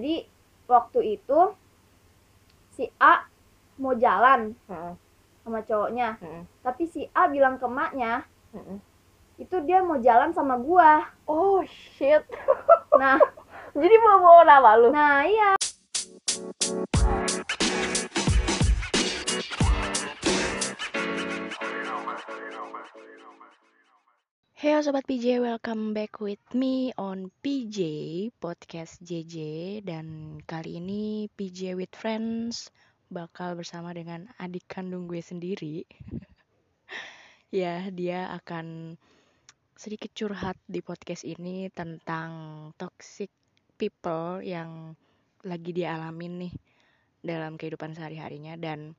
jadi waktu itu si A mau jalan Heeh, sama cowoknya. Heeh, tapi si A bilang ke maknya heeh. itu dia mau jalan sama gua. Oh shit. Nah. Jadi bawa nama lu. Nah iya Hey Sobat PJ, welcome back with me on PJ Podcast JJ Dan kali ini PJ with Friends bakal bersama dengan adik kandung gue sendiri. Ya, dia akan sedikit curhat di podcast ini tentang toxic people yang lagi dia alamin nih dalam kehidupan sehari-harinya. Dan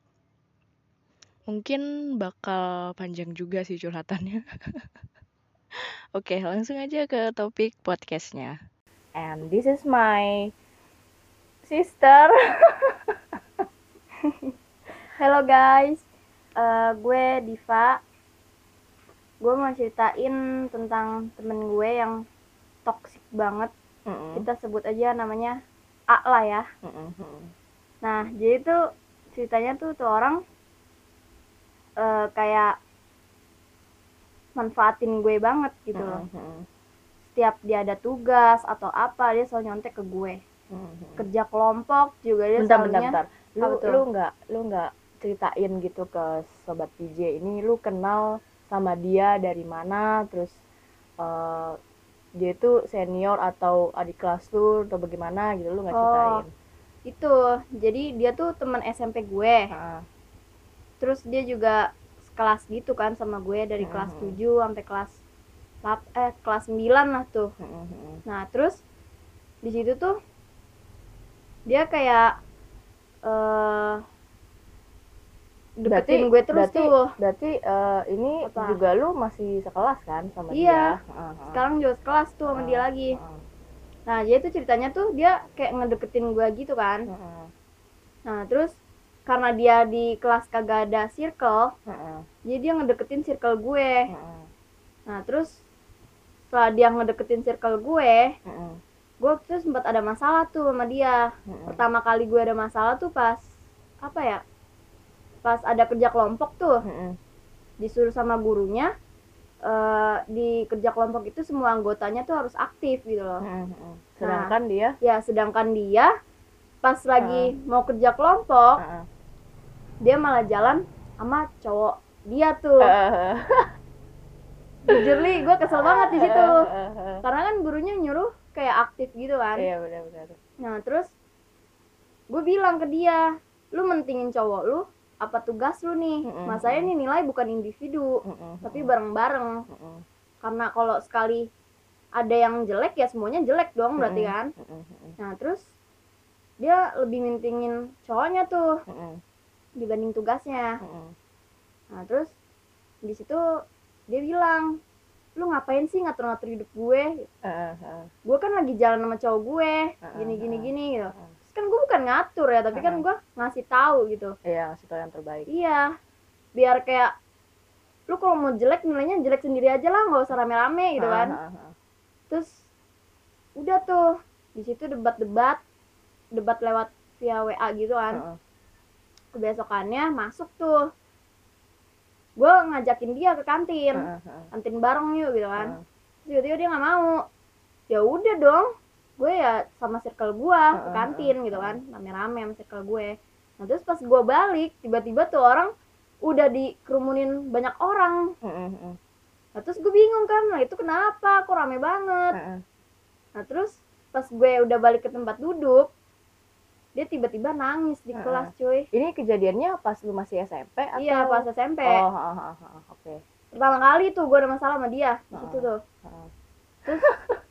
mungkin bakal panjang juga sih curhatannya Oke, langsung aja ke topik podcastnya. and this is my sister Halo guys, Eh, gue Diva. Gue mau ceritain tentang temen gue yang toxic banget. Heeh, Kita sebut aja namanya A lah ya. heeh, heeh. Nah, jadi tuh ceritanya tuh tuh orang eh, kayak manfaatin gue banget gitu loh. Heeh, Setiap dia ada tugas atau apa, dia selalu nyontek ke gue. heeh. Kerja kelompok juga dia bentar bentar selalunya bentar lu tuh? lu nggak lu nggak ceritain gitu ke sobat PJ ini lu kenal sama dia dari mana terus eh, dia itu senior atau adik kelas lu atau bagaimana gitu lu nggak Oh. ceritain itu. Jadi dia tuh teman SMP gue. Heeh, terus dia juga kelas gitu kan sama gue dari kelas Mhm. 7 sampai kelas lap- eh kelas 9 lah tuh heeh, heeh. nah terus di situ tuh dia kayak eh deketin gue terus berarti, tuh berarti eh, ini Apa? juga lu masih sekelas kan sama Iya. dia Heeh, heeh. sekarang juga kelas tuh sama dia Heeh, lagi heeh, nah jadi tuh ceritanya tuh dia kayak ngedeketin gue gitu kan heeh, nah terus karena dia di kelas kagak ada circle heeh, jadi dia ngedeketin circle gue. Heeh, nah terus setelah dia ngedeketin circle gue heeh, gue tuh sempat ada masalah tuh sama dia. Heeh. pertama kali gue ada masalah tuh pas apa ya pas ada kerja kelompok tuh. Heeh, disuruh sama gurunya eh di kerja kelompok itu semua anggotanya tuh harus aktif gitu loh. Heeh, heeh. sedangkan dia? ya sedangkan dia pas lagi mau kerja kelompok heeh, dia malah jalan sama cowok dia tuh jujur li gue kesel banget di situ karena kan gurunya nyuruh kayak aktif gitu kan Iya benar-benar. Nah terus gue bilang ke dia, lu mentingin cowok lu, apa tugas lu nih? Mm-mm. Masanya nih nilai bukan individu, Heeh, tapi bareng-bareng. heeh, Karena kalau sekali ada yang jelek ya semuanya jelek dong berarti kan. heeh, Nah terus dia lebih mentingin cowoknya tuh heeh, dibanding tugasnya. heeh. Nah terus di situ dia bilang, lu ngapain sih ngatur-ngatur hidup gue? Heeh, heeh, Gue kan lagi jalan sama cowok gue, gini gini heeh. gini gitu. Terus kan gue bukan ngatur ya, tapi kan gue ngasih tahu gitu. Iya, ngasih tau yang terbaik. Iya, biar kayak lu kalau mau jelek nilainya jelek sendiri aja lah, nggak usah rame-rame gitu kan. Terus udah tuh di situ debat-debat, debat lewat via WA gitu kan. heeh. Kebesokannya masuk tuh, gue ngajakin dia ke kantin, heeh, kantin bareng yuk gitu kan. Terus tiba-tiba dia nggak mau. Ya udah dong, gue ya sama circle gue ke Heeh, kantin gitu kan, rame-rame sama circle gue. Nah terus pas gue balik, tiba-tiba tuh orang udah dikerumunin banyak orang. Heeh, Nah terus gue bingung kan, nah itu kenapa? Kok rame banget? heeh. Nah terus pas gue udah balik ke tempat duduk, dia tiba-tiba nangis di Heeh. kelas cuy. Ini kejadiannya pas lu masih SMP atau? Iya pas SMP. Oh, heeh, heeh, heeh, oke. Pertama kali tuh gue ada masalah sama dia di situ tuh. Heeh. Terus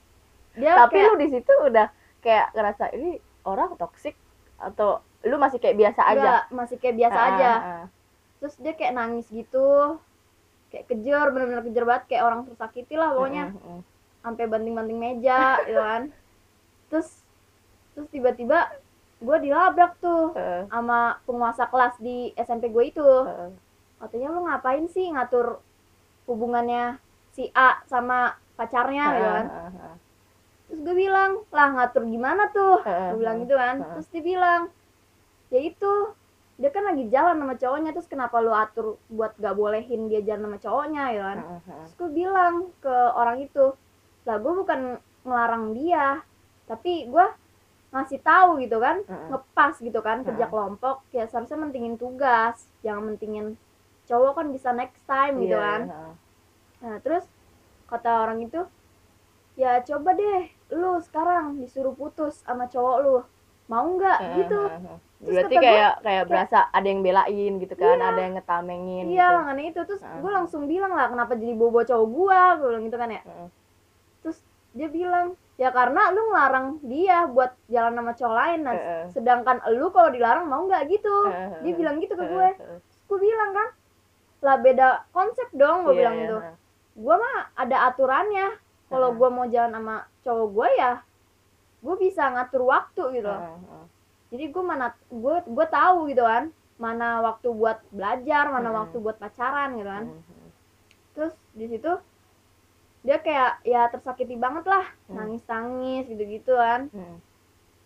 dia Tapi kayak, lu di situ udah kayak ngerasa ini orang toksik atau lu masih kayak biasa aja? enggak, masih kayak biasa Heeh, aja. Terus dia kayak nangis gitu, kayak kejer, bener-bener kejer banget kayak orang tersakiti lah pokoknya. Sampai banting-banting meja gitu kan terus terus tiba-tiba gue dilabrak tuh Heeh, sama penguasa kelas di SMP gue itu. Heeh. katanya lu ngapain sih ngatur hubungannya si A sama pacarnya? Gitu kan. heeh. terus gue bilang lah ngatur gimana tuh? Heeh, gue bilang gitu kan. heeh. terus dia bilang ya itu dia kan lagi jalan sama cowoknya terus kenapa lu atur buat gak bolehin dia jalan sama cowoknya? Ya kan. Terus gue bilang ke orang itu lah gue bukan ngelarang dia tapi gue ngasih tahu gitu kan Heeh. ngepas gitu kan kerja Heeh. kelompok ya seharusnya mentingin tugas jangan mentingin cowok kan bisa next time gitu Iya, kan heeh. nah terus kata orang itu ya coba deh lu sekarang disuruh putus sama cowok lu mau nggak Heeh, gitu. Terus Berarti kata gua, kayak kayak berasa ada yang belain gitu kan, Iya. ada yang ngetamengin iya gitu. makanya itu terus Heeh. gue langsung bilang lah kenapa jadi bobo cowok gua gue bilang gitu kan ya Heeh. terus dia bilang ya karena lu ngelarang dia buat jalan sama cowok lain nah Heeh. sedangkan lu kalau dilarang mau nggak gitu Heeh, dia heeh. bilang gitu ke gue heeh. Terus gue bilang kan lah beda konsep dong gue Iya, bilang iya, gitu heeh. gue mah ada aturannya kalau Heeh. gue mau jalan sama cowok gue ya gue bisa ngatur waktu gitu. Heeh, heeh. jadi gue mana gue gue tahu gitu kan mana waktu buat belajar mana Hmm. waktu buat pacaran gitu kan terus di situ dia kayak ya tersakiti banget lah Hmm. nangis nangis gitu gitu kan Heeh.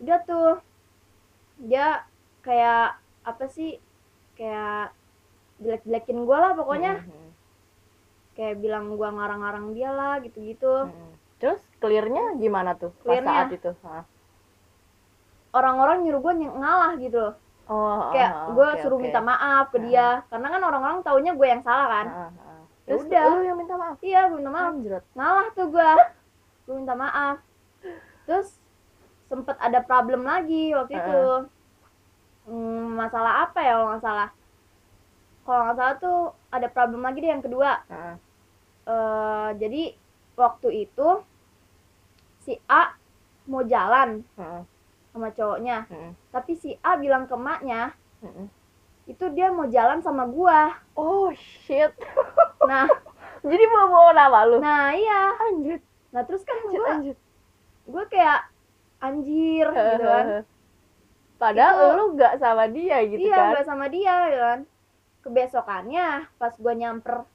udah tuh dia kayak apa sih kayak jelek jelekin gue lah pokoknya Heeh, heeh. kayak bilang gue ngarang-ngarang dia lah gitu-gitu Heeh. Terus clearnya gimana tuh pas Clearnya? saat itu? Orang-orang nyuruh gue ngalah gitu loh Oh, kayak heeh, gue oke, suruh oke. minta maaf ke dia karena kan orang-orang taunya gue yang salah kan. Ya Terus udah. lu yang minta maaf. iya gue minta maaf Anjrot. ngalah tuh gue gue minta maaf terus sempet ada problem lagi waktu itu Hmm, masalah apa ya kalau nggak salah kalau nggak salah tuh ada problem lagi deh yang kedua Heeh. Eh, jadi waktu itu si A mau jalan Heeh. sama cowoknya Heeh. tapi si A bilang ke emaknya Heeh. Itu dia mau jalan sama gua Oh shit. nah Jadi bawa-bawa nama lu. nah iya Anjir. nah terus kan Anjir, gua anjir. gua kayak anjir gitu kan Padahal Itu- lu gak sama dia gitu iya kan. gua sama dia gitu kan kebesokannya pas gua nyamper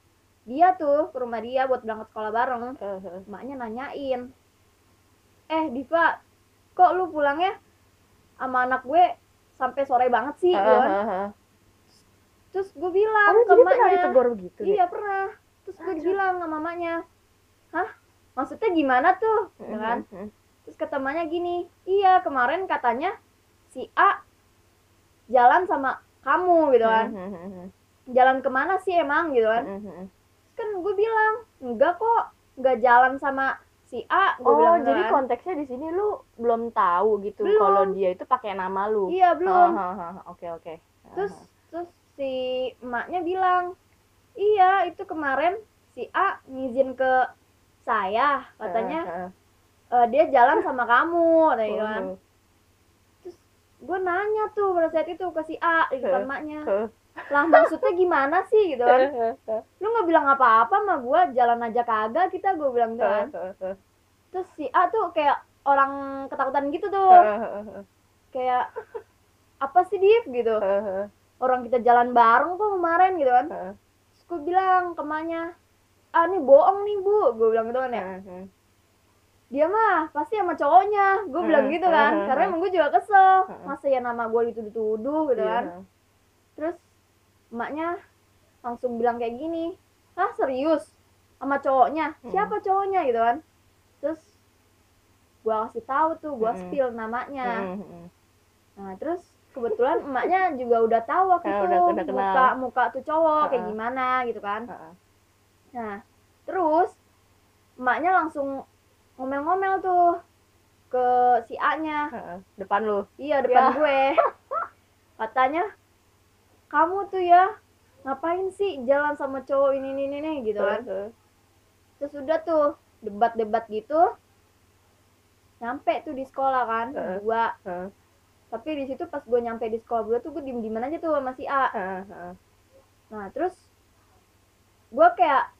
dia tuh ke rumah dia buat berangkat sekolah bareng Heeh. emaknya nanyain eh Diva kok lu pulangnya sama anak gue sampai sore banget sih gitu kan. Terus gue bilang Oh, ke jadi pernah emaknya ditegur begitu ya? iya pernah terus gue bilang sama mamanya hah maksudnya gimana tuh ya kan Heeh. terus kata mamanya gini iya kemarin katanya si A jalan sama kamu gitu kan Heeh. jalan ke mana sih emang gitu kan Heeh. Terus kan gue bilang enggak kok nggak jalan sama si A gue Oh, bilang jadi kan. konteksnya di sini lu belum tahu gitu kalau dia itu pakai nama lu. iya belum Oke, oke. terus terus si emaknya bilang iya itu kemarin si A ngizin ke saya katanya. Heeh. "Eh, dia jalan sama kamu gitu kan. Heeh. gue nanya tuh pada saat itu ke si A di depan emaknya. Heeh. lah maksudnya gimana sih? gitu kan. Lu nggak bilang apa-apa sama gue jalan aja kagak kita gue bilang gitu kan. terus si A tuh kayak orang ketakutan gitu tuh. Kayak apa sih Div? gitu. Orang kita jalan bareng kok kemarin gitu kan. Terus gue bilang ke emaknya ah ini bohong nih bu. Gue bilang gitu kan ya. Dia mah pasti sama cowoknya. Gue bilang gitu kan. karena emang gue juga kesel. Masa ya nama gue dituduh-tuduh gitu Iya. kan terus emaknya langsung bilang kayak gini ah serius? Sama cowoknya? Siapa cowoknya? Gitu kan. Terus gue kasih tahu tuh gue spill namanya. Nah terus kebetulan emaknya juga udah tahu waktu Ah, itu udah- udah kenal. muka muka tuh cowok kayak Ah. gimana gitu kan Heeh. Nah, terus emaknya langsung ngomel-ngomel tuh ke si A-nya. Heeh. Depan lu. Iya, depan Ya. gue. Katanya, "Kamu tuh ya ngapain sih jalan sama cowok ini ini ini gitu kan." Heeh. Terus udah tuh debat-debat gitu. Nyampe tuh di sekolah kan, Heeh. dua. Heeh. Tapi di situ pas gue nyampe di sekolah gue tuh gue diem-dieman aja tuh sama si A. Heeh. Heeh. Nah, terus gue kayak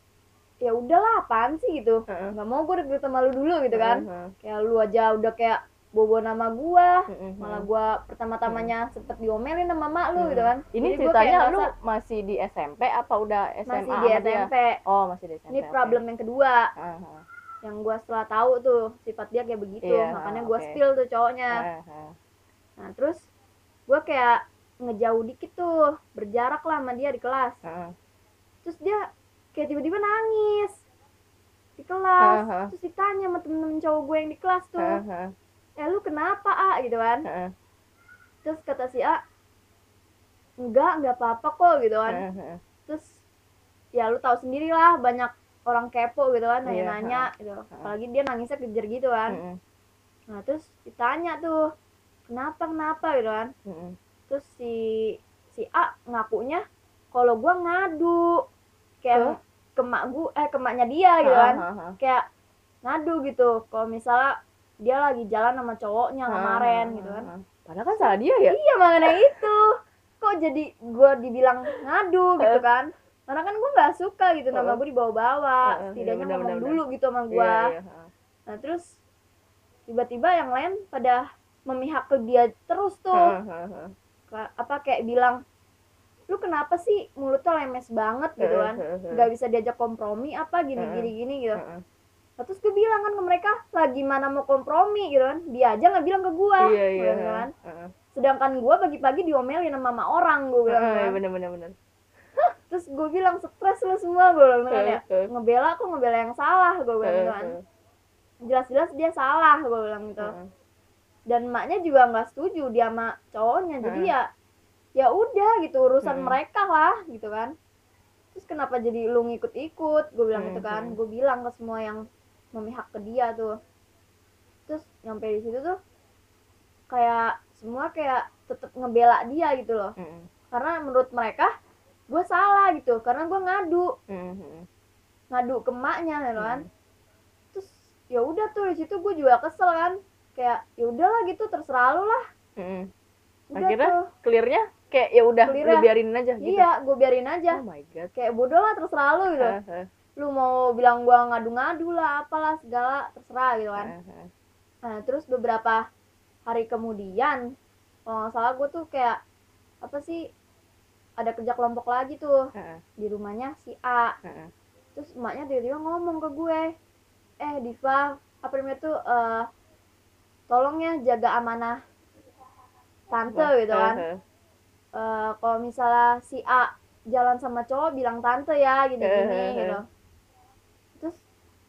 ya udahlah apaan sih gitu Heeh. nggak mau gue deket sama lu dulu gitu kan kayak lu aja udah kayak bobo nama gua Heeh. malah gua pertama-tamanya sempet diomelin sama mak lu Hmm. gitu kan Ini Jadi ceritanya lu masih di SMP apa udah SMA masih di dia? SMP Oh, masih di SMP. ini problem yang kedua Heeh. yang gue setelah tahu tuh sifat dia kayak begitu Iya, makanya gue oke. spill tuh cowoknya. Nah terus gue kayak ngejauh dikit tuh berjarak lah sama dia di kelas. Ah, terus dia kayak tiba-tiba nangis di kelas. Aha. terus ditanya sama temen-temen cowok gue yang di kelas tuh ah, ah, eh lu kenapa ah gitu kan. Ah, ah, terus kata si A enggak enggak apa-apa kok gitu kan. Ah, ah. terus ya lu tahu sendiri lah banyak orang kepo gitu kan Iya, nanya-nanya gitu. Apalagi dia nangisnya kejer gitu kan. Mm-mm, nah terus ditanya tuh kenapa kenapa gitu kan. Mm-mm. terus si si A ngakunya kalau gua ngadu. Kayak ke mak gua eh ke maknya dia gitu kan. ah, ah. kayak ngadu gitu. Kalau misalnya dia lagi jalan sama cowoknya kemarin gitu kan. ah. Padahal kan salah dia ya. iya mengenai itu. Kok jadi gue dibilang ngadu gitu kan. Karena kan gue nggak suka gitu nama Heeh. gue dibawa-bawa. Heeh, iya, setidaknya benar, ngomong dulu gitu sama gue Iya, iya, ah. nah terus tiba-tiba yang lain pada memihak ke dia terus tuh. Ka- apa kayak bilang lu kenapa sih mulutnya lemes banget gitu kan nggak bisa diajak kompromi apa gini gini gini gitu Ah, ah. Nah, terus gue bilang kan ke mereka lagi mana mau kompromi gitu kan dia aja nggak bilang ke gue Iya, iya. kan ah, ah. sedangkan gue pagi-pagi diomelin sama mama orang gue bilang Ah, iya, kan. bener bener bener. terus gue bilang stres lu semua gue bilang kan ya ngebela kok ngebela yang salah gue bilang gitu kan jelas-jelas dia salah gue bilang gitu. Dan emaknya juga nggak setuju dia sama cowoknya. Jadi Heeh. ya ya udah gitu urusan Heeh. mereka lah gitu kan. Terus kenapa jadi lu ngikut-ikut? Gue bilang gitu kan. Heeh. gue bilang ke semua yang memihak ke dia tuh. Terus nyampe di situ tuh kayak semua kayak tetep ngebela dia gitu loh. Heeh, karena menurut mereka gue salah gitu. Karena gue ngadu. Heeh. ngadu ke emaknya gitu kan. Hmm. terus ya udah tuh di situ gue juga kesel kan kayak ya udahlah gitu terserah lu lah Heeh. udah Akhirnya tuh clearnya kayak ya udah lu biarin aja gitu. iya gue biarin aja Oh my god. kayak bodoh lah terserah lu gitu Ah, ah, lu mau bilang gua ngadu-ngadu lah apalah segala terserah gitu kan ah, ah. nah terus beberapa hari kemudian kalau nggak salah gue tuh kayak apa sih ada kerja kelompok lagi tuh Ah, ah, di rumahnya si A ah, ah. terus emaknya tiba-tiba ngomong ke gue eh Diva apa namanya tuh eh tolong ya jaga amanah tante gitu kan ah, ah. Eh, kalau misalnya si A jalan sama cowok bilang tante ya gini-gini Eh, eh, gitu terus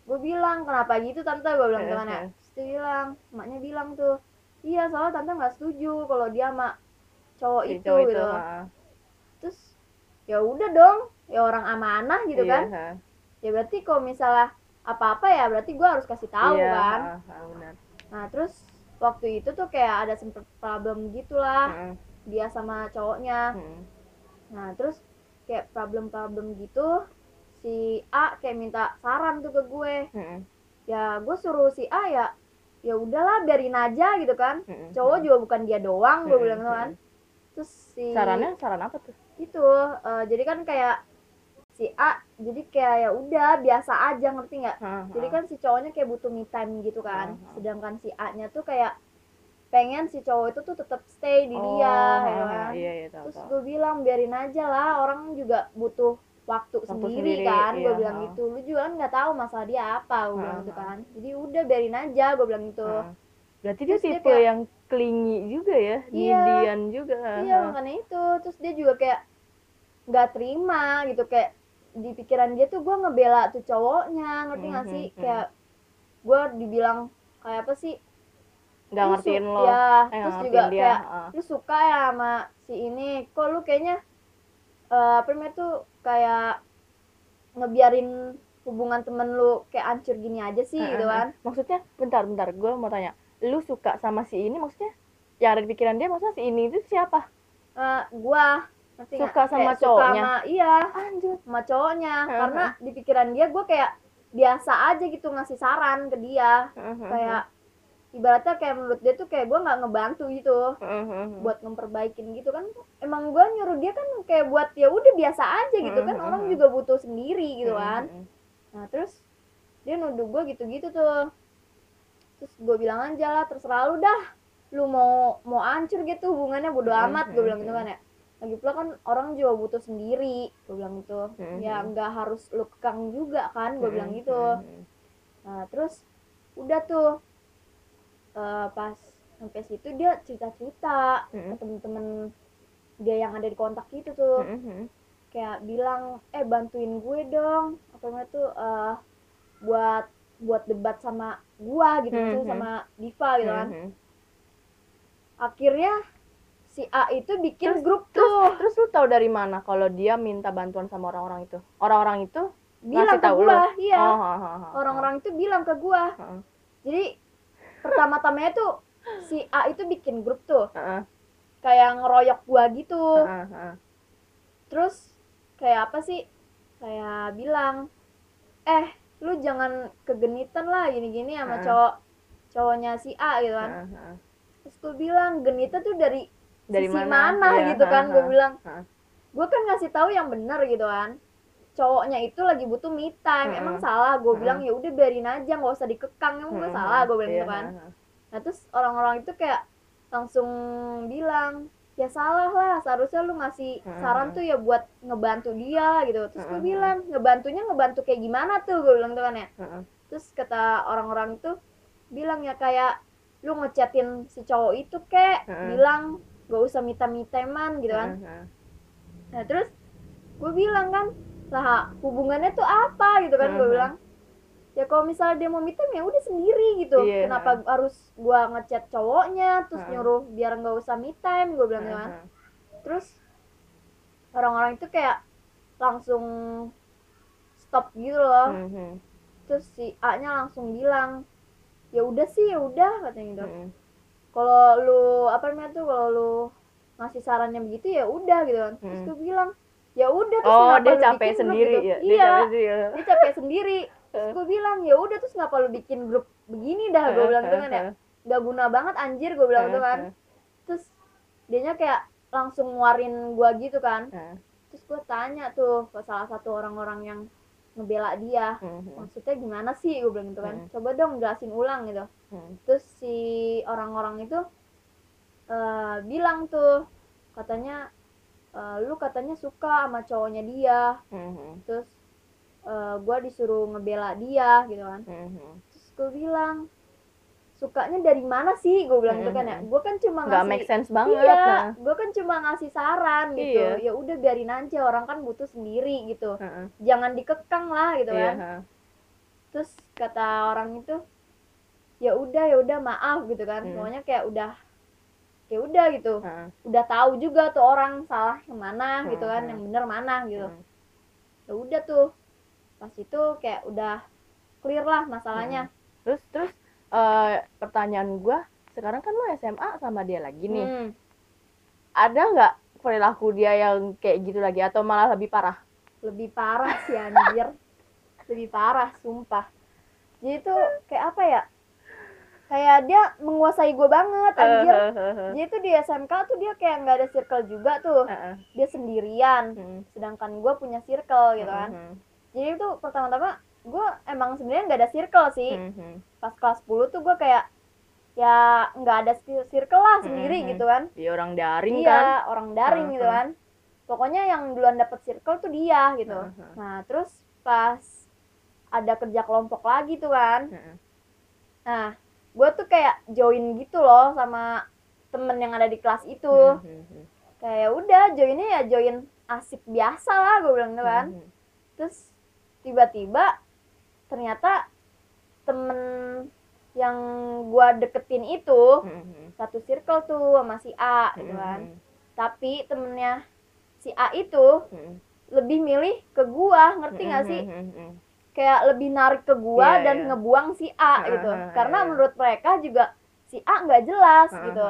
gue bilang kenapa gitu tante gue bilang ya Eh, eh. terus dia bilang emaknya bilang tuh iya soalnya tante nggak setuju kalau dia sama cowok Si itu cowok gitu ah. terus ya udah dong ya orang amanah gitu Iya, kan ah. ya berarti kalau misalnya apa-apa ya berarti gue harus kasih tahu Iya, kan ah, ah, benar. nah terus waktu itu tuh kayak ada sempet problem gitulah Ah, ah. dia sama cowoknya Hmm. nah terus kayak problem-problem gitu si A kayak minta saran tuh ke gue Hmm. ya gue suruh si A ya ya udahlah biarin aja gitu kan Hmm. cowok juga bukan dia doang gue bilang kan terus si Sarannya saran apa tuh? itu eh, jadi kan kayak si A jadi kayak ya udah biasa aja ngerti nggak jadi kan si cowoknya kayak butuh me time gitu kan Ah, ah. sedangkan si A nya tuh kayak pengen si cowok itu tuh tetap stay di Oh, dia ya kan Iya, iya, tahu terus gue bilang biarin aja lah orang juga butuh waktu, sendiri, sendiri, kan gue iya, bilang ha. gitu lu juga kan nggak tahu masalah dia apa gue Ha, bilang gitu ha. kan jadi udah biarin aja gue bilang gitu. Berarti dia Terus dia tipe kayak- yang klingi juga ya, Iya. Nidian juga. iya makanya itu terus dia juga kayak nggak terima gitu kayak di pikiran dia tuh gue ngebela tuh cowoknya ngerti nggak Mhm, sih mhm. kayak gue dibilang kayak apa sih Nggak ngertiin lo. ya Eh, terus juga dia. kayak ah. lu suka ya sama si ini kok lu kayaknya eh apa namanya tuh kayak ngebiarin hubungan temen lu kayak hancur gini aja sih Ah, gitu ah. kan Maksudnya, bentar, bentar, gue mau tanya. Lu suka sama si ini maksudnya? Yang ada di pikiran dia maksudnya si ini itu siapa? Eh, gua nggak? Suka sama Kayak suka cowoknya? sama- iya Anjir. sama cowoknya. Heeh. karena di pikiran dia gue kayak biasa aja gitu ngasih saran ke dia. Kayak ibaratnya kayak menurut dia tuh kayak gue nggak ngebantu gitu. Buat memperbaikin gitu kan. Emang gue nyuruh dia kan kayak buat ya udah biasa aja gitu kan. Mhm, orang mhm. juga butuh sendiri gitu kan. nah terus dia nuduh gue gitu-gitu tuh. Terus gue bilang aja lah terserah lu dah. Lu mau mau hancur gitu hubungannya bodo amat gue bilang gitu kan ya lagi pula kan orang juga butuh sendiri gue bilang gitu Mhm. ya nggak harus lu kekang juga kan gue bilang gitu nah terus udah tuh eh, pas sampai situ dia cerita cerita ke Mm-mm. temen-temen dia yang ada di kontak gitu tuh Mm-mm. kayak bilang eh bantuin gue dong apa namanya tuh eh, buat buat debat sama gua gitu Mhm. sama Diva gitu kan Mhm. akhirnya si A itu bikin Terus- grup Terus, tuh. terus lu tahu dari mana kalau dia minta bantuan sama orang-orang itu? Orang-orang itu bilang ke tahu gua iya. Oh, orang-orang itu bilang ke gua. Jadi pertama-tamanya tuh si A itu bikin grup tuh. Heeh, kayak ngeroyok gua gitu. Heeh, heeh. terus kayak apa sih? Kayak bilang eh lu jangan kegenitan lah gini-gini sama Heeh. cowok cowoknya si A gitu kan. Heeh, heeh. terus gue bilang genita tuh dari Dari sisi mana? mana, Iya, gitu kan gue bilang. Gue kan ngasih tahu yang benar gitu kan. Cowoknya itu lagi butuh me time. Emang salah gue bilang ya udah biarin aja nggak usah dikekang. Emang gue salah gue bilang iya, gitu kan. nah terus orang-orang itu kayak langsung bilang ya salah lah seharusnya lu ngasih saran tuh ya buat ngebantu dia gitu. Terus gue bilang ngebantunya ngebantu kayak gimana tuh? Gue bilang tuh kan ya. Terus kata orang-orang itu bilang ya kayak lu ngechatin si cowok itu kek. Bilang gak usah minta me time-an gitu kan Heeh, nah terus gue bilang kan lah hubungannya tuh apa gitu kan gue Mhm. bilang ya kalau misalnya dia mau time ya udah sendiri gitu Iya. kenapa harus gua ngechat cowoknya terus Mhm. nyuruh biar nggak usah me time gue bilang gitu kan heeh. terus orang-orang itu kayak langsung stop gitu loh Mhm, terus si A nya langsung bilang ya udah sih ya udah katanya gitu mhm. Kalau lu apa namanya tuh kalau lu ngasih sarannya begitu ya udah gitu kan terus Hmm. gue bilang ya udah terus Oh, dia capek bikin grup sendiri gitu? ya. Dia iya capek sendiri ya. dia capek sendiri terus gue bilang ya udah terus ngapa lu bikin grup begini dah gue bilang gitu kan ya gak guna banget anjir gue bilang gitu kan terus dianya kayak langsung nguarin gua gitu kan terus gue tanya tuh ke salah satu orang-orang yang ngebela dia. Mhm, maksudnya gimana sih? Gue bilang gitu kan. Hmm. coba dong jelasin ulang gitu. Mhm. terus si orang-orang itu eh, bilang tuh katanya eh, lu katanya suka sama cowoknya dia. Mhm, terus eh, gua disuruh ngebela dia gitu kan. Mhm. terus gue bilang sukanya dari mana sih? Gue bilang gitu kan ya. Mhm. gue kan cuma Nggak make ngasih sense banget. iya Nah. gue kan cuma ngasih saran gitu. Iya. ya udah biarin aja. Orang kan butuh sendiri gitu. Heeh, jangan dikekang lah gitu iya, kan. terus kata orang itu ya udah ya udah maaf gitu kan. Hmm. pokoknya kayak udah ya udah gitu. Heeh, udah tahu juga tuh orang salah yang mana gitu kan Hmm. yang bener mana gitu. Heeh. ya udah tuh. Pas itu kayak udah clear lah masalahnya. Terus terus eh, pertanyaan gua sekarang kan lu SMA sama dia lagi nih. Hmm. Ada nggak perilaku dia yang kayak gitu lagi atau malah lebih parah? lebih parah sih anjir. Lebih parah sumpah. Jadi tuh kayak apa ya? Kayak dia menguasai gue banget anjir. Heeh, dia tuh di SMK tuh dia kayak nggak ada circle juga tuh. Heeh. dia sendirian. Mhm, sedangkan gue punya circle gitu kan. Mhm, jadi itu pertama-tama gue emang sebenarnya nggak ada circle sih mhm. pas kelas 10 tuh gue kayak ya nggak ada ci- circle lah sendiri Mhm. gitu kan Dia orang daring iya kan? orang daring gitu Mhm. kan pokoknya yang duluan dapet circle tuh dia gitu Mhm. nah terus pas ada kerja kelompok lagi tuh kan Heeh. nah gue tuh kayak join gitu loh sama temen yang ada di kelas itu Mhm, kayak udah joinnya ya join asik biasa lah gue bilang gitu kan mhm. terus tiba-tiba ternyata temen yang gua deketin itu Mhm, satu circle tuh sama si A gitu kan. Mhm, tapi temennya si A itu mhm. lebih milih ke gua ngerti nggak sih? Mhm, mhm. kayak lebih narik ke gua Iya, dan iya. ngebuang si A gitu. karena menurut mereka juga si A nggak jelas gitu.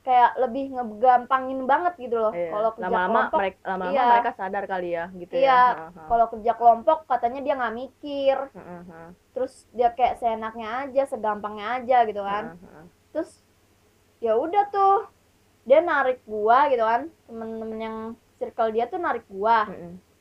kayak lebih ngegampangin banget gitu loh. Iya. kalau kerja lama-lama kelompok mereka lama-lama iya. mereka sadar kali ya gitu Iya, ya. Heeh, heeh. kalau kerja kelompok katanya dia nggak mikir. Terus dia kayak seenaknya aja segampangnya aja gitu kan. Terus ya udah tuh. Dia narik gua gitu kan. Temen-temen yang circle dia tuh narik gua.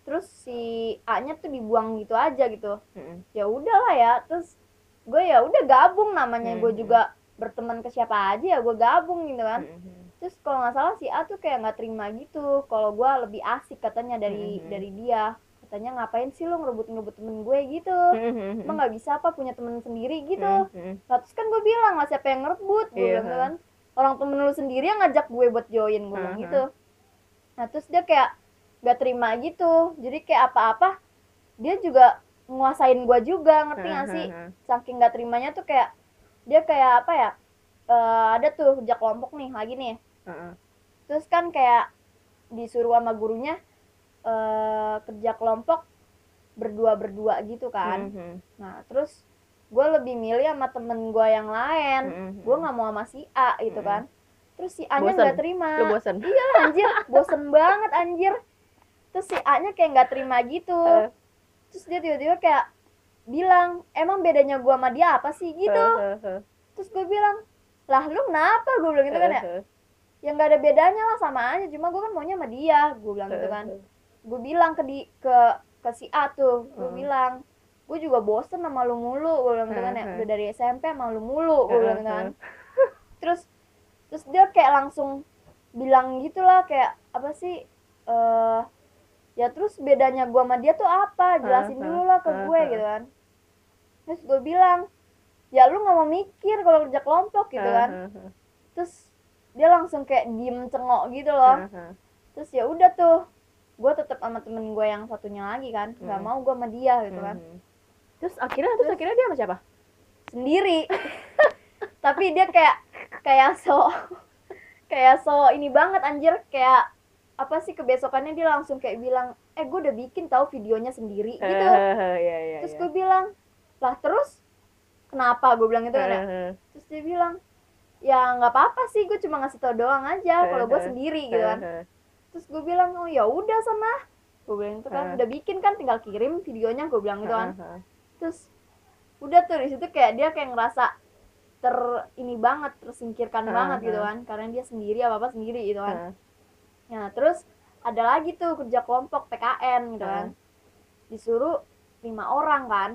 Terus si A nya tuh dibuang gitu aja gitu. Heeh. ya udahlah ya. Terus gue ya udah gabung namanya. Gue Hmm. juga berteman ke siapa aja ya gue gabung gitu kan. Heeh. terus kalau nggak salah si A tuh kayak nggak terima gitu. Kalau gue lebih asik katanya dari Hmm. dari dia. Katanya ngapain sih lu ngerebut ngerebut temen gue gitu? Hmm, emang nggak bisa apa punya temen sendiri gitu? Hmm, hmm. Lah, terus kan gue bilang lah siapa yang ngerebut? Gue Iya, bilang gitu kan. Orang temen lu sendiri yang ngajak gue buat join gue bilang Aha. gitu. Nah terus dia kayak gak terima gitu. Jadi kayak apa-apa dia juga nguasain gue juga. Ngerti gak sih? Hmm, hmm, saking gak terimanya tuh kayak dia kayak apa ya eh, ada tuh kerja kelompok nih lagi nih hmm. terus kan kayak disuruh sama gurunya eh, kerja kelompok berdua berdua gitu kan hmm. nah terus gue lebih milih sama temen gue yang lain Hmm, hmm. gue nggak mau sama si A gitu Mm. kan terus si A nya Bosen. nggak terima lu bosan iya anjir bosen banget anjir terus si A nya kayak nggak terima gitu Eh. terus dia tiba-tiba kayak bilang emang bedanya gue sama dia apa sih? Gitu. Eh, terus gue bilang lah lu kenapa? Gue bilang gitu kan ya. Ya nggak ada bedanya lah sama aja. Cuma gue kan maunya sama dia gue bilang gitu kan. gue bilang ke di ke ke si A tuh gue bilang gue juga bosen sama lu mulu gue bilang gitu kan ya. Udah dari SMP sama lu mulu gue bilang gitu kan. terus terus dia kayak langsung bilang gitulah kayak apa sih eh ya terus bedanya gua sama dia tuh apa? Jelasin dulu lah ke gue gitu kan terus gue bilang ya lu nggak mau mikir kalau kerja kelompok gitu kan. Terus dia langsung kayak diem cengok gitu loh. Terus ya udah tuh gue tetap sama temen gue yang satunya lagi kan. Nggak mau gue sama dia gitu kan. Terus akhirnya terus Terus- akhirnya dia sama siapa? Sendiri. Tapi dia kayak kayak so kayak so ini banget anjir. Kayak apa sih kebesokannya dia langsung kayak bilang eh gue udah bikin tahu videonya sendiri gitu. Iya iya terus gue bilang lah terus kenapa? Gue bilang gitu kan ya. Terus dia bilang ya nggak apa-apa sih gue cuma ngasih tau doang aja kalau gue sendiri gitu kan. Terus gue bilang oh ya udah sana gue bilang itu kan udah bikin kan tinggal kirim videonya gue bilang gitu kan. Terus udah tuh di situ kayak dia kayak ngerasa ter ini banget tersingkirkan banget gitu kan karena dia sendiri apa apa sendiri gitu kan. Nah terus ada lagi tuh kerja kelompok PKN gitu kan. Disuruh lima orang kan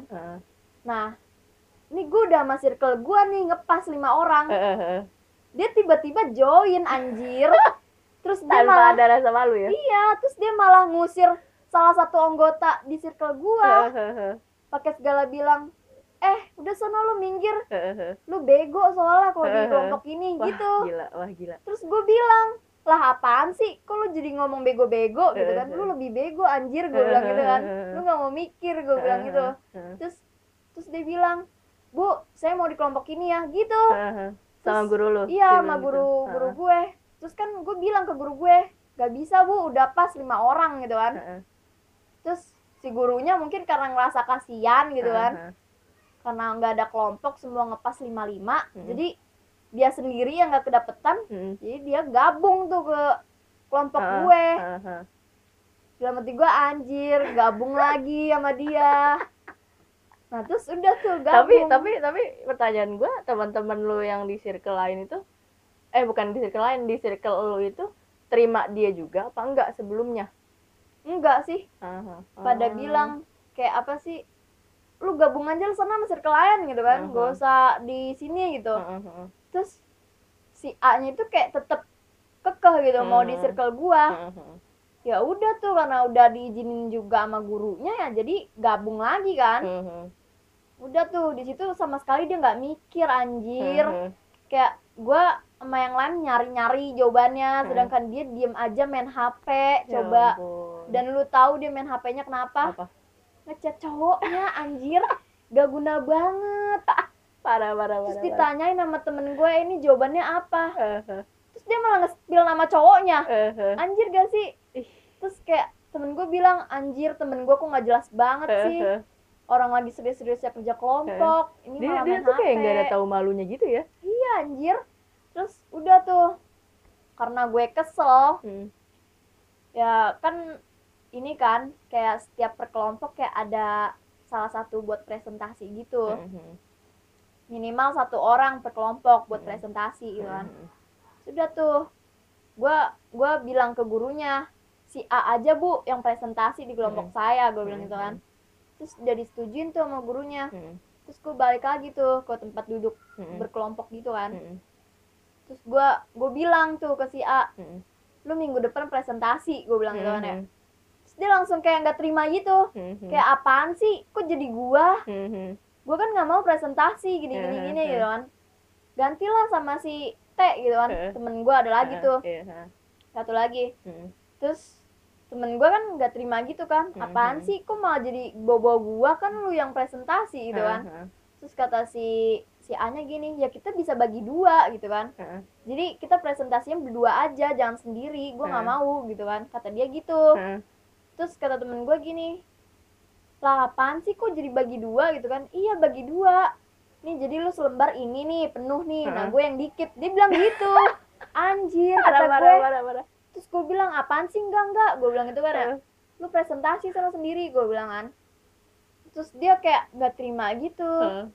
nah ini gue udah sama circle gue nih ngepas lima orang. Dia tiba-tiba join anjir. Terus dia tanpa malah ada rasa malu ya? Iya terus dia malah ngusir salah satu anggota di circle gua. Pakai segala bilang eh udah sono lu minggir. Lu bego soalnya kalau di kelompok ini wah gitu. gila wah gila. Terus gue bilang lah apaan sih? Kok lu jadi ngomong bego-bego? Gitu kan. lu lebih bego anjir gue bilang gitu kan. lu nggak mau mikir gue bilang gitu. terus terus dia bilang bu saya mau di kelompok ini ya gitu sama Terus- guru lu iya sama bilang gitu. guru guru gue terus kan gue bilang ke guru gue gak bisa bu udah pas lima orang gitu kan Heeh. terus si gurunya mungkin karena ngerasa kasihan gitu kan Heeh. karena nggak ada kelompok semua ngepas lima lima Mm. jadi dia sendiri yang nggak kedapetan Mm. jadi dia gabung tuh ke kelompok Heeh. gue Heeh. dalam hati gue anjir gabung lagi sama dia nah terus udah tuh tapi gabung tapi tapi pertanyaan gua teman-teman lu yang di circle lain itu eh bukan di circle lain di circle lu itu terima dia juga apa enggak sebelumnya enggak sih Aha. pada Oh. bilang kayak apa sih lu gabung aja sana sama circle lain gitu kan Mhm. gak usah di sini gitu Heeh, heeh. terus si A nya itu kayak tetep kekeh gitu mau di circle gua Heeh, heeh. ya udah tuh karena udah diizinin juga sama gurunya ya jadi gabung lagi kan Heeh, udah tuh di situ sama sekali dia nggak mikir anjir heeh. kayak gua sama yang lain nyari-nyari jawabannya Mhm. sedangkan dia diem aja main HP Ya coba ampun. dan lu tahu dia main HP-nya kenapa apa ngechat cowoknya anjir gak guna banget parah parah terus parah ditanyain sama temen gue ini jawabannya apa Heeh, terus dia malah nge-spill nama cowoknya heeh. anjir gak sih Ih. terus kayak temen gue bilang anjir temen gue kok nggak jelas banget sih. Orang lagi serius-seriusnya kerja kelompok ini dia malah dia main tuh kayak nggak ada tahu malunya gitu ya? Iya anjir. Terus udah tuh karena gue kesel Hmm. ya kan ini kan kayak setiap per kelompok kayak ada salah satu buat presentasi gitu. Heeh, minimal satu orang per kelompok buat Hmm. presentasi gitu kan. Heeh. sudah tuh gua gua bilang ke gurunya si A aja bu yang presentasi di kelompok Hmm. saya gue bilang Hmm, gitu kan terus udah disetujuin tuh sama gurunya. Heeh, terus gue balik lagi tuh ke tempat duduk heeh. berkelompok gitu kan. Heeh, terus gua gue bilang tuh ke si A heeh. lu minggu depan presentasi gue bilang gitu kan ya. Terus dia langsung kayak nggak terima gitu. Mhm. kayak apaan sih? Kok jadi gua? Mhm. gua kan nggak mau presentasi gini gini Heeh, gini gitu kan. Gantilah sama si T gitu kan. Heeh. temen gua ada lagi tuh. Ah. satu lagi. Mhm. terus temen gua kan nggak terima gitu kan. Mhm. apaan sih? Kok malah jadi bobo gua? Kan lu yang presentasi gitu kan. Ah, ah, terus kata si si A nya gini ya kita bisa bagi dua gitu kan. Ah. jadi kita presentasinya berdua aja jangan sendiri. Gua nggak Heeh. mau gitu kan. Kata dia gitu. Ah, terus kata temen gue gini lah apaan sih kok jadi bagi dua? Gitu kan. Iya bagi dua. Nih jadi lu selembar ini nih penuh nih. Nah Heeh. gue yang dikit. Dia bilang gitu. Anjir kata parah, gue parah, parah. Terus gue bilang apaan sih? Enggak enggak. Gue bilang gitu kan ya. Lu presentasi sama sendiri gue bilang kan. Terus dia kayak nggak terima gitu. Heeh.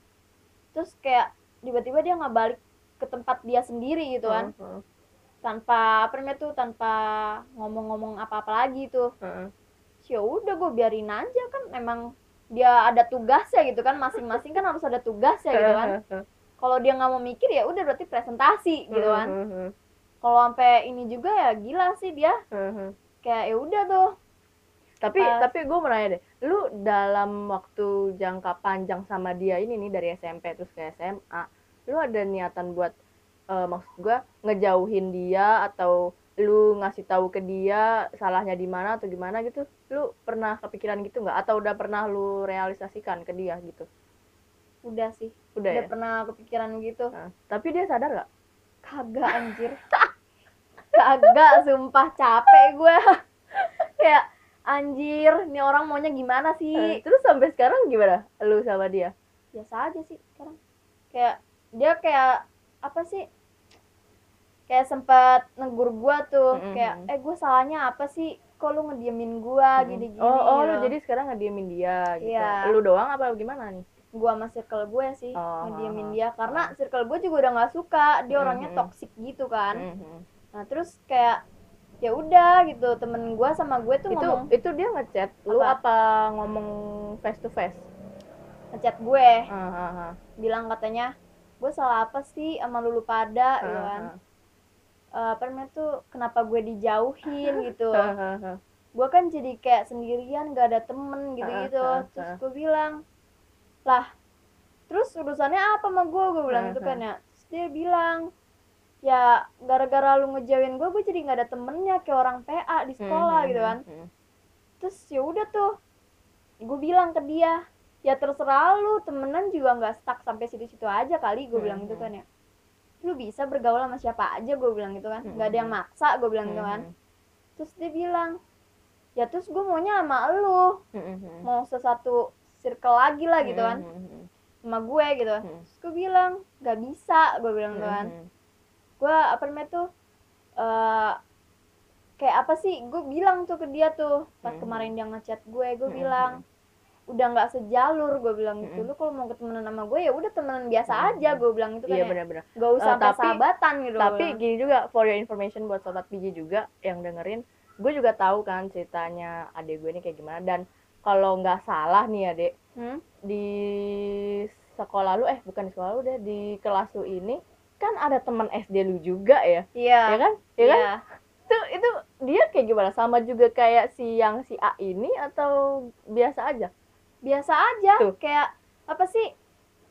terus kayak tiba-tiba dia nggak balik ke tempat dia sendiri gitu kan. Heeh. tanpa apa namanya tuh tanpa ngomong-ngomong apa-apa lagi tuh. Heeh. ya udah gue biarin aja. Kan emang dia ada tugasnya gitu kan. Masing-masing kan harus ada tugasnya gitu kan. kalau dia nggak mau mikir ya udah berarti presentasi gitu kan. Kalau sampai ini juga ya gila sih dia. Heeh. kayak ya udah tuh. Tapi Pas- tapi gue mau nanya deh lu dalam waktu jangka panjang sama dia ini nih dari SMP terus ke SMA lu ada niatan buat eh, maksud gue ngejauhin dia atau lu ngasih tahu ke dia salahnya di mana atau gimana gitu? Lu pernah kepikiran gitu nggak? Atau udah pernah lu realisasikan ke dia gitu? Udah sih. Udah udah ya? pernah kepikiran gitu. Nah, tapi dia sadar nggak? Kagak anjir kagak sumpah capek gue kayak anjir nih orang maunya gimana Eh, sih terus sampai sekarang gimana lu sama dia? Biasa aja sih sekarang. Kayak dia kayak apa sih? Kayak sempat negur gua tuh Mm-mm. kayak eh gue salahnya apa sih? Kok lu ngediemin gua Hmm. gini gini oh oh lu jadi sekarang ngediemin dia gitu. Iya. lu doang apa gimana nih? Gua sama circle gue sih Oh, ngediemin oh, dia. Karena circle gue juga udah nggak suka. Dia orangnya toxic gitu kan. Mhm. Nah terus kayak ya udah gitu temen gua sama gue tuh itu ngomong itu dia ngechat lu Apa? apa ngomong face to face ngechat gue ah, ah. bilang katanya gue salah apa sih sama lulu pada gitu Ah, kan. Eh, apa namanya tuh kenapa gue dijauhin gitu ah, ah. gue kan jadi kayak sendirian gak ada temen gitu gitu Ah, ah, terus gue bilang lah terus urusannya apa sama gue gue bilang Ah, gitu ah. kan ya terus dia bilang ya gara-gara lu ngejauhin gue gue jadi nggak ada temennya kayak orang PA di sekolah Mhm, gitu kan. mhm. terus ya udah tuh gue bilang ke dia ya terserah lu temenan juga nggak stuck sampai situ-situ aja kali gue bilang gitu Mhm. kan ya. Lu bisa bergaul sama siapa aja gue bilang gitu kan. Nggak ada yang maksa gue bilang gitu kan. terus dia bilang ya terus gue maunya sama lu. Mau sesatu circle lagi lah gitu kan. sama gue gitu. Terus gue bilang nggak bisa gue bilang gitu kan. Gue apa namanya tuh eh kayak apa sih gue bilang tuh ke dia tuh pas Mhm. kemarin dia ngechat gue gue Mhm. bilang udah nggak sejalur gue bilang gitu Mhm. lu kalau mau ketemenan sama gue ya udah temenan biasa aja gue bilang gitu kan iya ya benar-benar gak usah sampai tapi- sahabatan gitu tapi gini juga for your information buat sobat PJ juga yang dengerin gue juga tahu kan ceritanya adik gue ini kayak gimana dan kalau nggak salah nih adek Hmm? di sekolah lu eh bukan di sekolah lu deh di kelas lu ini kan ada teman SD lu juga ya. Iya. Ya kan? Ya kan? Iya. itu itu dia kayak gimana? Sama juga kayak si yang si A ini atau biasa aja? Biasa aja. Tuh. kayak apa sih?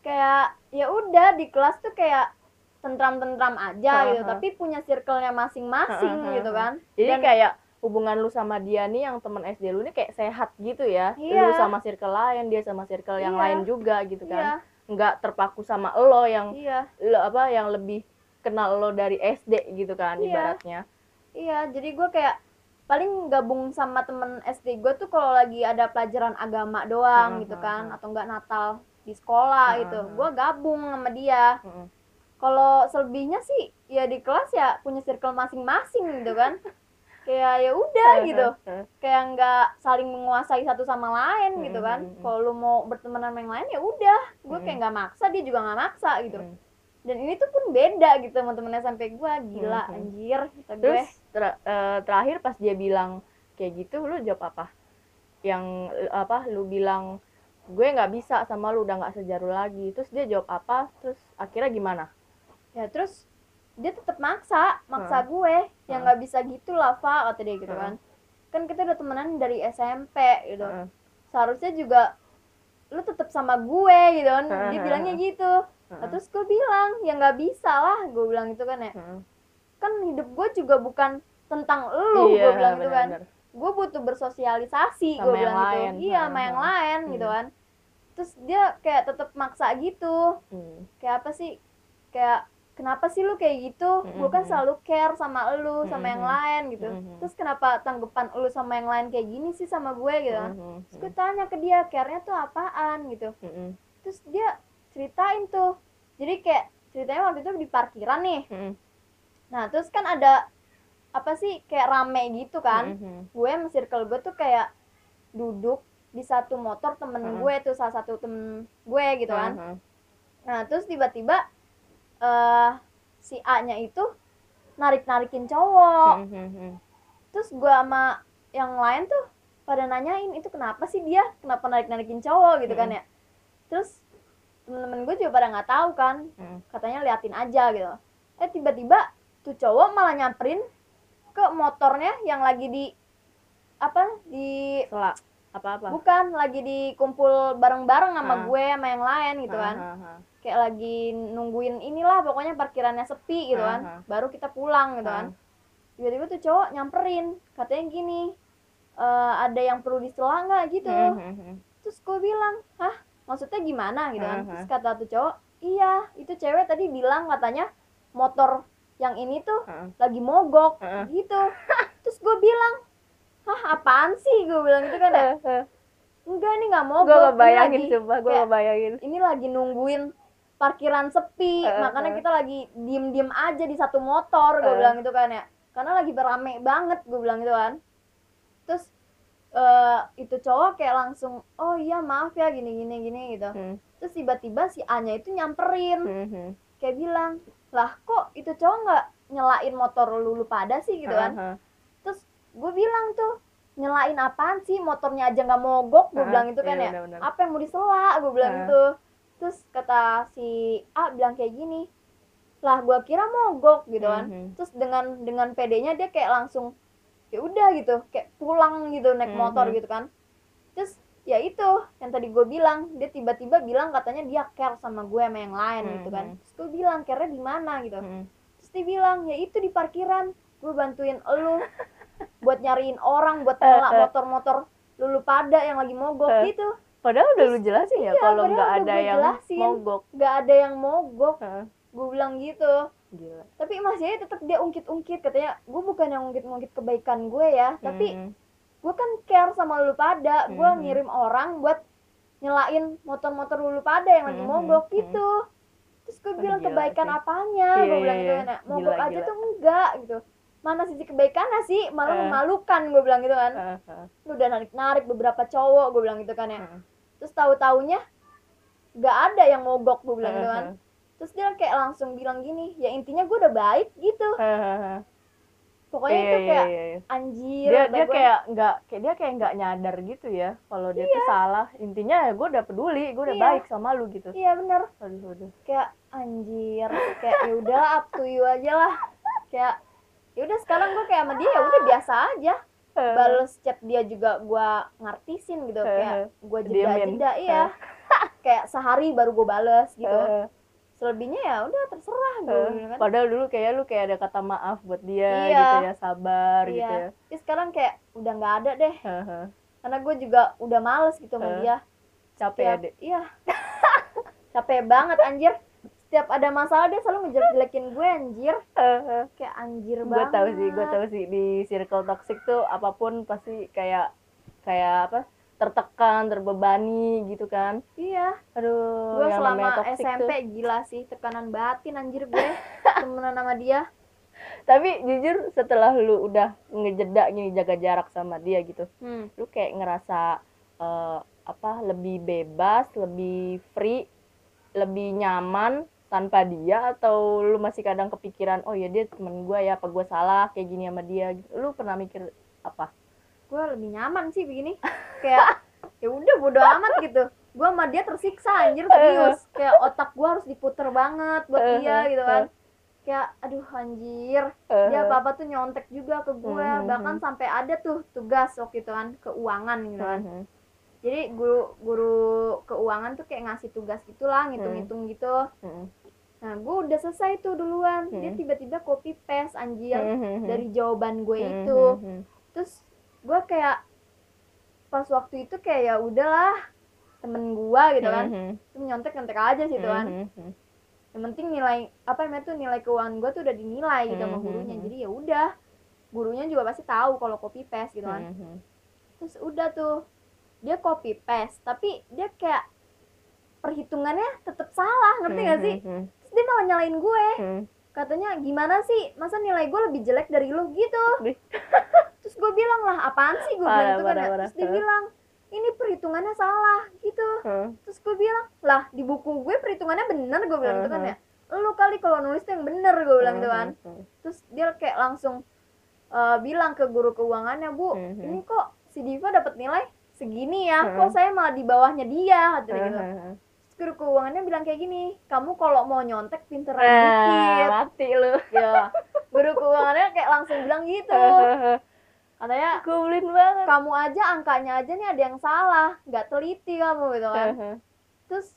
Kayak ya udah di kelas tuh kayak tentram-tentram aja Ha, gitu. ha. tapi punya circle-nya masing-masing Ha, ha, gitu kan. Jadi Dan- kayak hubungan lu sama dia nih yang teman SD lu nih kayak sehat gitu ya. Iya. lu sama circle lain dia sama circle yang Iya. lain juga gitu iya. kan nggak terpaku sama lo yang iya lo apa yang lebih kenal lo dari SD gitu kan Iya. ibaratnya iya jadi gue kayak paling gabung sama temen SD gue tuh kalau lagi ada pelajaran agama doang Ha, gitu ha, kan ha. atau enggak Natal di sekolah Ha, gitu ha. gue gabung sama dia Mm-mm. kalau selebihnya sih ya di kelas ya punya circle masing-masing gitu kan kayak ya udah gitu. kayak nggak saling menguasai satu sama lain gitu kan. Mm, mm, mm. kalau lu mau berteman sama yang lain ya udah. Gue kayak nggak maksa dia juga nggak maksa gitu. Dan ini tuh pun beda gitu temen SMP gue gila anjir kata gue. Terus ter- eh, terakhir pas dia bilang kayak gitu lu jawab apa? Yang apa lu bilang gue nggak bisa sama lu udah nggak sejaru lagi. Terus dia jawab apa? Terus akhirnya gimana? Ya terus dia tetap maksa maksa Hmm. gue yang Hmm. nggak bisa gitu lah Fa kata dia gitu Hmm. kan kan kita udah temenan dari SMP gitu Heeh. seharusnya juga lu tetap sama gue gitu kan dia Heeh. bilangnya gitu Nah, Heeh. terus gue bilang ya nggak bisa lah gue bilang gitu kan ya Heeh. kan hidup gue juga bukan tentang lu gue Iya, bilang gitu kan gue butuh bersosialisasi Sama gue yang bilang lain. gitu iya sama yang lain gitu Hmm. kan terus dia kayak tetap maksa gitu Hmm. kayak apa sih kayak kenapa sih lu kayak gitu gue kan selalu care sama lu sama yang lain gitu Mm-mm. terus kenapa tanggapan lu sama yang lain kayak gini sih sama gue gitu Mhm. terus gue tanya ke dia care-nya tuh apaan gitu Mhm. terus dia ceritain tuh jadi kayak ceritanya waktu itu di parkiran nih Mhm. nah terus kan ada apa sih kayak rame gitu kan Mhm. gue sama circle gue tuh kayak duduk di satu motor temen Mm-mm. gue tuh salah satu temen gue gitu kan Mhm. nah terus tiba-tiba eh si A nya itu narik-narikin cowok Mhm. terus gue sama yang lain tuh pada nanyain itu kenapa sih dia kenapa narik-narikin cowok gitu kan ya terus temen-temen gue juga pada nggak tahu kan Mhm. katanya liatin aja gitu eh tiba-tiba tuh cowok malah nyamperin ke motornya yang lagi di apa di Selak apa-apa. bukan lagi dikumpul bareng-bareng sama Ah. gue sama yang lain gitu kan Ah, ah, ah. Kayak lagi nungguin inilah pokoknya parkirannya sepi gitu kan. Aha. baru kita pulang gitu kan. Tiba-tiba tuh cowok nyamperin katanya gini "Eh, ada yang perlu disela nggak? gitu. Mhm. terus gue bilang hah? Maksudnya gimana? gitu kan. Aha. terus kata tuh cowok iya itu cewek tadi bilang katanya motor yang ini tuh Heeh. lagi mogok Heeh. gitu. Terus gue bilang hah apaan sih? gue bilang gitu kan ya. Enggak ini nggak mogok. Gue lagi- coba, gue ngebayangin. ini lagi nungguin parkiran sepi Heeh, makanya heeh. kita lagi diem diem aja di satu motor gue Heeh. bilang gitu kan ya karena lagi berame banget gue bilang gitu kan terus eh itu cowok kayak langsung oh iya maaf ya gini gini gini gitu Hmm. terus tiba-tiba si A nya itu nyamperin Mhm. kayak bilang lah kok itu cowok nggak nyelain motor lu, lu pada sih gitu kan Aha. terus gue bilang tuh nyelain apaan sih motornya aja nggak mogok gue Ah, bilang gitu kan iya, ya benar-benar. apa yang mau disela gue bilang Ah. gitu terus kata si A bilang kayak gini lah gue kira mogok gitu kan Mhm. terus dengan dengan pedenya dia kayak langsung ya udah gitu kayak pulang gitu naik Mhm. motor gitu kan terus ya itu yang tadi gue bilang dia tiba-tiba bilang katanya dia care sama gue sama yang lain gitu kan Mhm. terus gue bilang care di mana gitu Mhm. terus dia bilang ya itu di parkiran gue bantuin elu buat nyariin orang buat ngelak motor-motor lulu pada yang lagi mogok Eh. gitu Padahal udah lu jelasin ya Iya, kalau nggak ada yang jelasin. mogok. nggak ada yang mogok gue bilang gitu Gila. tapi masih aja tetap dia ungkit-ungkit katanya gue bukan yang ungkit-ungkit kebaikan gue ya tapi gue kan care sama lulu pada gue ngirim orang buat nyelain motor-motor lulu pada yang lagi Mhm, mogok gitu terus gue bilang gila kebaikan sih. apanya Iya, gue bilang iya, gitu iya. kan ya. Gila, mogok aja gila. tuh enggak gitu mana sisi kebaikannya sih malah Eh. memalukan gue bilang gitu kan heeh. lu udah narik-narik beberapa cowok gue bilang gitu kan ya Heeh. Terus tahu-taunya nggak ada yang mogok gue bilang gitu kan. Terus dia kayak langsung bilang gini ya intinya gue udah baik gitu. Pokoknya Iya, itu iya, kayak iya, anjir dia dia gue. kayak nggak kayak dia kayak nggak nyadar gitu ya kalau dia tuh salah. Intinya ya gue udah peduli gue udah baik sama lu gitu. Iya aduh aduh kayak anjir kayak ya udah up to you aja lah. Kayak ya udah sekarang gue kayak sama dia ya udah biasa aja bales chat dia juga gue ngartisin gitu kayak gue jeda jeda iya. Kayak sehari baru gue bales gitu. Selebihnya ya udah terserah gue heeh. bilang kan? Padahal dulu kayak lu kayak ada kata maaf buat dia Iya. gitu ya sabar gitu iya ya. Tapi sekarang kayak udah nggak ada deh. Karena gue juga udah males gitu sama Heeh. dia. Capek ya iya. Capek banget anjir setiap ada masalah dia selalu ngejelek-jelekin gue anjir. Kayak anjir gue banget tahu sih gue tahu sih. Di circle toxic tuh apa pun pasti kayak kayak apa tertekan terbebani gitu kan. Iya. Aduh gue selama SMP tuh. gila sih tekanan batin anjir gue. Temenan sama dia. Tapi jujur setelah lu udah ngejeda gini jaga jarak sama dia gitu hmm. lu kayak ngerasa eh, apa lebih bebas lebih free lebih nyaman tanpa dia atau lu masih kadang kepikiran oh ya dia temen gue ya apa gue salah kayak gini sama dia? Gitu. lu pernah mikir apa? Gue lebih nyaman sih begini. Kayak ya udah bodo amat gitu. Gue sama dia tersiksa anjir serius. Kayak otak gue harus diputer banget buat dia gitu kan. kayak aduh anjir dia apa apa tuh nyontek juga ke gue Mhm. bahkan sampai ada tuh tugas waktu itu kan keuangan gitu kan. Jadi guru guru keuangan tuh kayak ngasih tugas gitulah ngitung-ngitung gitu. Mhm. nah gue udah selesai tuh duluan. Dia Hmm. tiba-tiba copy paste anjir dari jawaban gue itu. terus gue kayak pas waktu itu kayak ya udahlah temen gue gitu kan. Mhm. itu nyontek nyontek aja gitu kan. Mhm. yang penting nilai apa namanya tuh nilai keuangan gue tuh udah dinilai gitu sama Mhm. gurunya. jadi ya udah gurunya juga pasti tahu kalau copy paste gitu kan. terus udah tuh dia copy paste tapi dia kayak perhitungannya tetap salah ngerti gak sih Mhm. terus dia malah nyalain gue Mhm. katanya gimana sih masa nilai gue lebih jelek dari lu gitu terus gue bilang lah apaan sih gue bilang itu kan ya. terus dia bilang ini perhitungannya salah gitu Mhm. terus gue bilang lah di buku gue perhitungannya bener gue bilang gitu kan Uh-huh. ya lu kali kalau nulis tuh yang bener gue bilang gitu kan Mhm. terus dia kayak langsung eh, bilang ke guru keuangannya bu Mhm. ini kok si Diva dapat nilai segini ya Mhm. kok saya malah di bawahnya dia katanya gitu. Mhm. terus guru keuangannya bilang kayak gini kamu kalau mau nyontek pinteran Ah, dikit. mati lu. Ya guru keuangannya kayak langsung bilang gitu. Katanya Goblin banget. kamu aja angkanya aja nih ada yang salah nggak teliti kamu gitu kan. Mhm. terus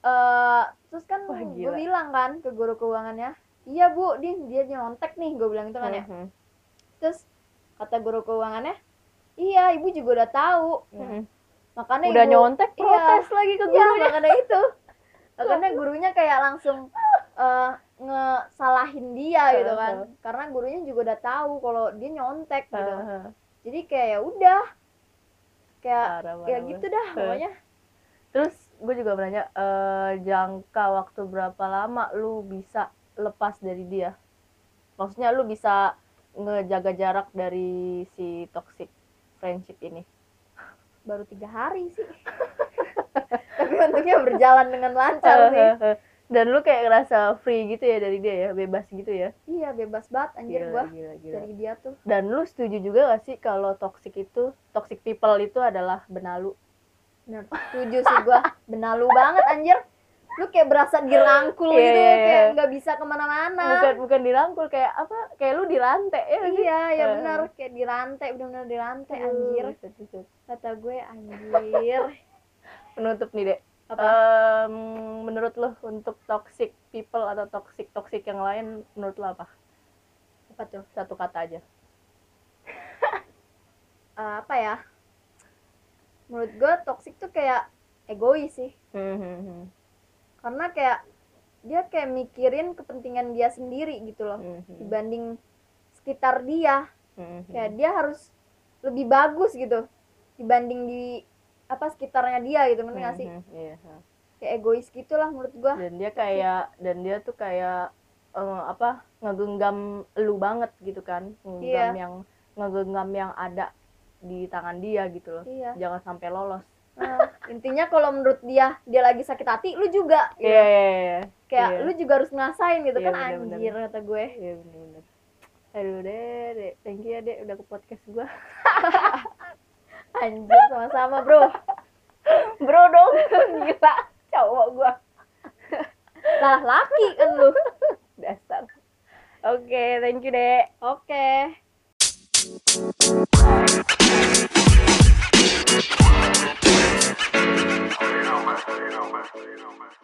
eh terus kan Wah, gue bilang kan ke guru keuangannya iya bu dia dia nyontek nih gue bilang gitu kan ya. Terus kata guru keuangannya iya ibu juga udah tahu Mhm. makanya Udah ibu nyontek iya. protes lagi ke iya gurunya. makanya itu makanya gurunya kayak langsung eh, ngesalahin dia gitu kan karena gurunya juga udah tahu kalau dia nyontek gitu Mhm. jadi kayak ya udah kayak ya gitu dah pokoknya Terus gue juga bertanya eh, jangka waktu berapa lama lu bisa lepas dari dia? Maksudnya lu bisa ngejaga jarak dari si toxic friendship ini? baru tiga hari sih tapi untungnya berjalan dengan lancar sih Dan lu kayak ngerasa free gitu ya dari dia ya, bebas gitu ya? iya bebas banget anjir Gila, gua gila, gila. dari dia tuh Dan lu setuju juga gak sih kalau toxic itu, toxic people itu adalah benalu? bener setuju sih gua benalu banget anjir lu kayak berasa dirangkul Iya, gitu iya, iya. kayak nggak bisa ke mana-mana Bukan bukan dirangkul kayak apa? Kayak lu dirantai ya iya ya Eh, benar kayak dirantai benar-benar dirantai Aduh, anjir kata gue anjir Penutup nih, Dek. apa Em, menurut lo untuk toxic people atau toxic toxic yang lain menurut lo apa? apa tuh Satu kata aja. Eh, apa ya menurut gue toxic tuh kayak egois sih Hmm, karena kayak dia kayak mikirin kepentingan dia sendiri gitu loh Hmm, dibanding sekitar dia kayak dia harus lebih bagus gitu dibanding di apa sekitarnya dia gitu gak sih Iya. kayak egois gitulah menurut gua Dan dia kayak dan dia tuh kayak eh, apa ngegenggam lu banget gitu kan, ngegenggam Iya. yang ngegenggam yang ada di tangan dia gitu loh. iya Jangan sampai lolos. Nah, intinya kalau menurut dia dia lagi sakit hati lu juga gitu. Iya, iya, iya. kayak iya. lu juga harus ngerasain gitu Iya, kan bener-bener. anjir kata gue Iya bener-bener. Aduh deh, dek. thank you ya dek udah ke podcast gua. anjir sama-sama bro Bro dong, gila cowok gua. lah laki kan lu Dasar. Oke, thank you dek. oke más, más, más, más.